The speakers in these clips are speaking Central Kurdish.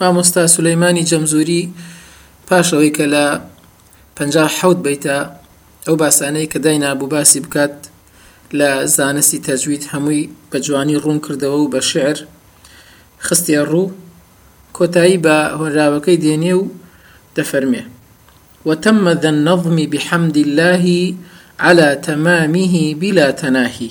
مامۆستا سولەیمانی جەمزوری پاش ئەوەی کە لە پەنجا و حەوت بەیتا ئەو باسانەی کە داینابوو باسی بکات لە زانستی تەجوید هەمووی بە جوانی ڕوون کردەوە و بە شیعر خستیە ڕوو کۆتایی بە هۆنراوەکەی دێنێ و دەفەرمێ وتم ذا النظم بحمد الله علی تمامه بلا تناهی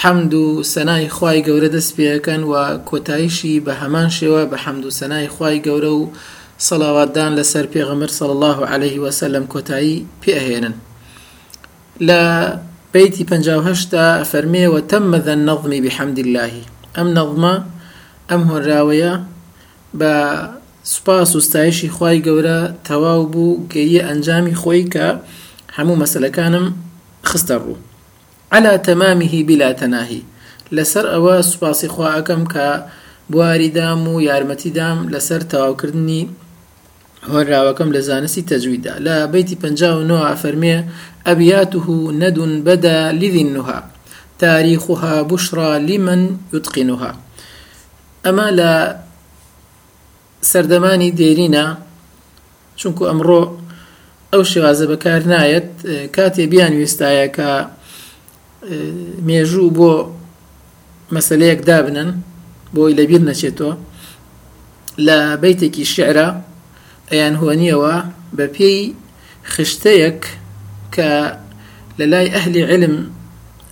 حەمد و سەنای خوای گەورە دەست پێئەکەن و کۆتایشی بە هەمان شێوە بە حەمد و سەنای خوای گەورە و صەڵاوات دان لەسەر پێغەمبەر صلی اللە علیە وسلم کۆتایی پێئەهێنن لە بەیتی پەنجا و هەشت دا ئەفەرمێ وتم ذا النظم بحمد اللە ئەم نەظمە ئەم هۆنراوەیە بە سوپاس و ستایشی خوای گەورە تەواو بوو گەییە ئەنجامی خۆی کە هەموو مەسەلەکانم خستە ڕوو علی تمامه بلا تناهی، لەسەر ئەوە سوپاسی خوا ئەکەم کە بواری دام و یارمەتی دام لەسەر تەواوکردنی هۆنراوەکەم لە زانستی تەجویددا، لە بەیتی پەنجا و نۆ ئەفەرمێ، ابیاته ند بدا لذی النهی تاریخها بشری لمن یتقنها، ئەمە لە. سەردەمانی دێرینە چونکو ئەمڕۆ ئەو شێوازە بەکار نایەت کاتێ بیان ویستایە کە مێژوو بۆ مەسلەیەک دابنن بۆی لەبیر نەچێتەوە لە بیتێکی شعرە ئەیان هۆنیەوە بە پێی خشتەیەک کە لە لای ئەهلی علم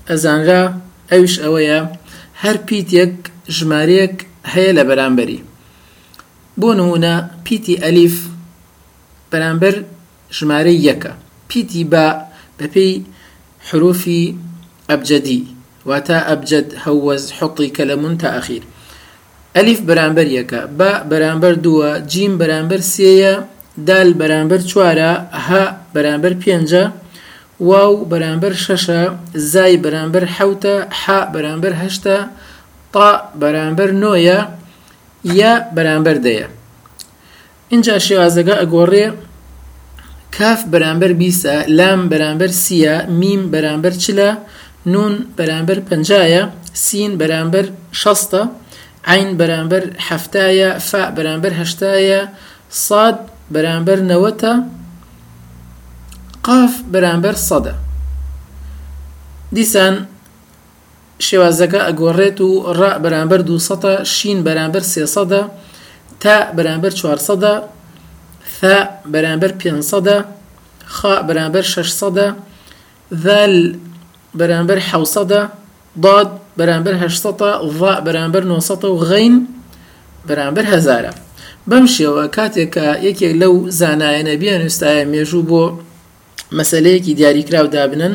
ئەزانرا ئەوش ئەوەیە هەر پیتێک ژمارەیەک هەیە لە بەرامبەری بۆ نموونە پیتی ئەلیف بەرامبەر ژمارەی یەکە، پیتی با بەپێی حروفی ئەبجەدی واتە، ابجد، هوز، حطی، کلمون، تا اخیر. ئەلیف بەرامبەر یەکە، با بەرامبەر دووە، جیم بەرامبەر سێیە، دال بەرامبەر چوارە، هە بەرامبەر پێنجە، واو بەرامبەر شەشە، زای بەرامبەر حەوتە، حا بەرامبەر هەشتە، ط بەرامبەر نۆ یە یە بەرامبەر دە یە ئینجا شێوازەگە ئەگۆڕێ کاف بەرامبەر بیسە لام بەرامبەر سیە میم بەرامبەر چلە نون بەرامبەر پەنجایە سین بەرامبەر شەستە عین بەرامبەر حەفتایە فا بەرامبەر هەشتایە صاد بەرامبەر نەوەتە قاف بەرامبەر سەدە دیسان شێوازەکە ئەگۆڕێت و ڕ بەرامبەر دوو سەدە، شین بەرامبەر سێ سەدە، تا بەرامبەر چوار سەدە، ث بەرامبەر پێنج سەدە، خ بەرامبەر شەش سەدە، ذال بەرامبەر حەوت سەدە، ضاد بەرامبەر هەشت سەدە، ظ بەرامبەر نۆ سەدە و غین بەرامبەر هەزارە. بەم شێوە کاتێک کە یەکێک لەو زانایانە بیانویستایە مێژوو بۆ مەسەلەیەکی دیاریکراو دابنن،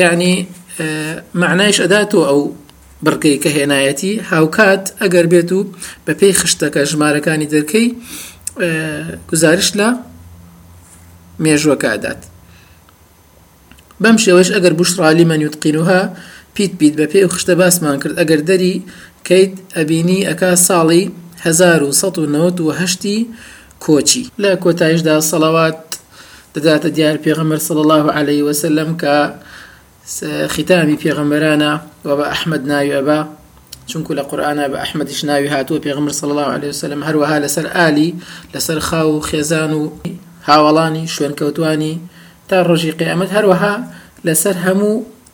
یەعنی مەعنایش ئەداتەوە ئەو بڕگەی کە هێنایەتی هاوکات ئەگەر بێت و بەپێی خشتەکە ژمارەکانی دەرکەی گزارش لە مێژوەکەدات بەم شێوەش ئەگەر بوشڕالی مەنیوتقینوها پیت بیت بە پێی خشتە باسمان کرد ئەگەر دەری کەیت ئەبینی ئەکا ساڵی 1970 کۆچی لە کۆتایشدا سەڵاوات دەداتە دیار پێغەمبەر صلی اللە علیە وسلم کە ختامی پێغەمبەرانە و بە ئەحمد ناوی ئەبا چونکو لە قورآە بە ئەحمدیش ناوی هاتووە پێغمبەر صلی اللە علیه وسلم هەروەها لەسەر ئالی لەسەر خاو و خێزان و هاوڵانی شوێنکەوتانی تا ڕۆژی قیامەت هەروەها لەسەر هەموو